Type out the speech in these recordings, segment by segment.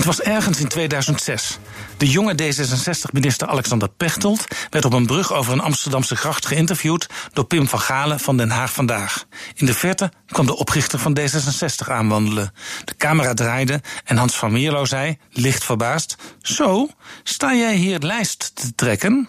Het was ergens in 2006. De jonge D66-minister Alexander Pechtold werd op een brug over een Amsterdamse gracht geïnterviewd door Pim van Galen van Den Haag Vandaag. In de verte kwam de oprichter van D66 aanwandelen. De camera draaide en Hans van Mierlo zei, licht verbaasd: Zo, sta jij hier lijst te trekken?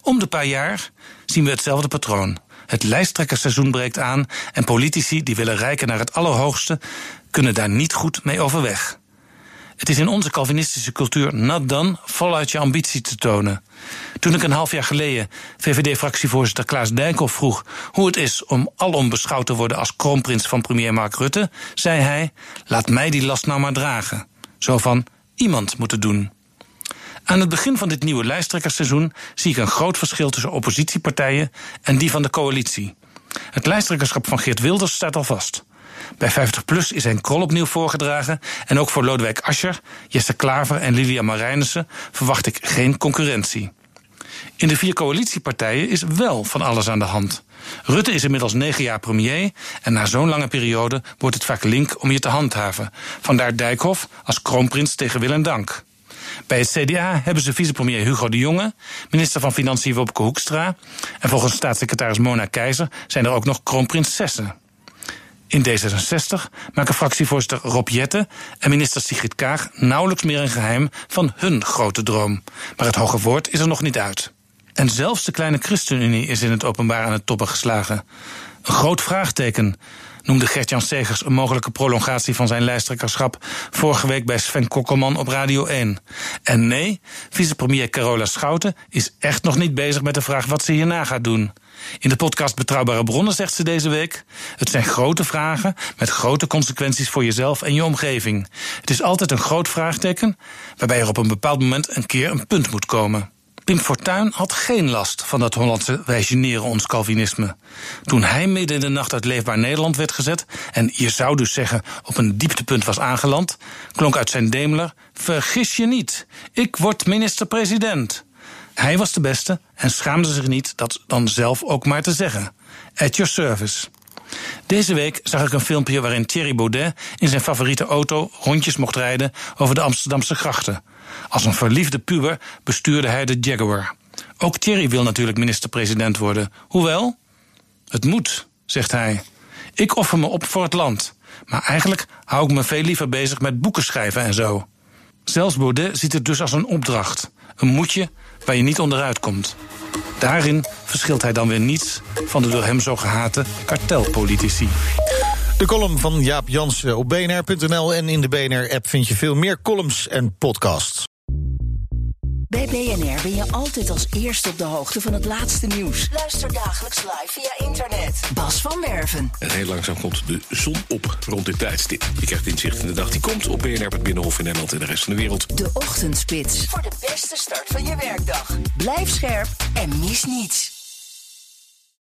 Om de paar jaar zien we hetzelfde patroon. Het lijsttrekkerseizoen breekt aan en politici die willen rijken naar het allerhoogste kunnen daar niet goed mee overweg. Het is in onze Calvinistische cultuur nat dan voluit je ambitie te tonen. Toen ik een half jaar geleden VVD-fractievoorzitter Klaas Dijkhoff vroeg hoe het is om alom beschouwd te worden als kroonprins van premier Mark Rutte, zei hij: Laat mij die last nou maar dragen. Zo van: iemand moet het doen. Aan het begin van dit nieuwe lijsttrekkersseizoen zie ik een groot verschil tussen oppositiepartijen en die van de coalitie. Het lijsttrekkerschap van Geert Wilders staat al vast. Bij 50PLUS is een krol opnieuw voorgedragen. En ook voor Lodewijk Asscher, Jesse Klaver en Lilia Marijnissen verwacht ik geen concurrentie. In de vier coalitiepartijen is wel van alles aan de hand. Rutte is inmiddels negen jaar premier en na zo'n lange periode wordt het vaak link om je te handhaven. Vandaar Dijkhoff als kroonprins tegen wil en dank. Bij het CDA hebben ze vicepremier Hugo de Jonge, minister van Financiën Wopke Hoekstra en volgens staatssecretaris Mona Keizer zijn er ook nog kroonprinsessen. In D66 maken fractievoorzitter Rob Jette en minister Sigrid Kaag nauwelijks meer een geheim van hun grote droom. Maar het hoge woord is er nog niet uit. En zelfs de kleine ChristenUnie is in het openbaar aan het toppen geslagen. Een groot vraagteken noemde Gert-Jan Segers een mogelijke prolongatie van zijn lijsttrekkerschap vorige week bij Sven Kokkelman op Radio 1. En nee, vicepremier Carola Schouten is echt nog niet bezig met de vraag wat ze hierna gaat doen. In de podcast Betrouwbare Bronnen zegt ze deze week: Het zijn grote vragen met grote consequenties voor jezelf en je omgeving. Het is altijd een groot vraagteken waarbij er op een bepaald moment een keer een punt moet komen. Pim Fortuyn had geen last van dat Hollandse wij generen ons Calvinisme. Toen hij midden in de nacht uit Leefbaar Nederland werd gezet en je zou dus zeggen op een dieptepunt was aangeland, klonk uit zijn Daimler: Vergis je niet, ik word minister-president. Hij was de beste en schaamde zich niet dat dan zelf ook maar te zeggen. At your service. Deze week zag ik een filmpje waarin Thierry Baudet in zijn favoriete auto rondjes mocht rijden over de Amsterdamse grachten. Als een verliefde puber bestuurde hij de Jaguar. Ook Thierry wil natuurlijk minister-president worden. Hoewel, het moet, zegt hij. Ik offer me op voor het land. Maar eigenlijk hou ik me veel liever bezig met boeken schrijven en zo. Zelfs Baudet ziet het dus als een opdracht. Een moetje waar je niet onderuit komt. Daarin verschilt hij dan weer niets van de door hem zo gehate kartelpolitici. De column van Jaap Jansen op bnr.nl en in de BNR-app vind je veel meer columns en podcasts. Bij BNR ben je altijd als eerste op de hoogte van het laatste nieuws. Luister dagelijks live via internet. Van Werven. En heel langzaam komt de zon op rond dit tijdstip. Je krijgt inzicht in de dag die komt op BNR, het Binnenhof in Nederland en de rest van de wereld. De Ochtendspits. Voor de beste start van je werkdag. Blijf scherp en mis niets.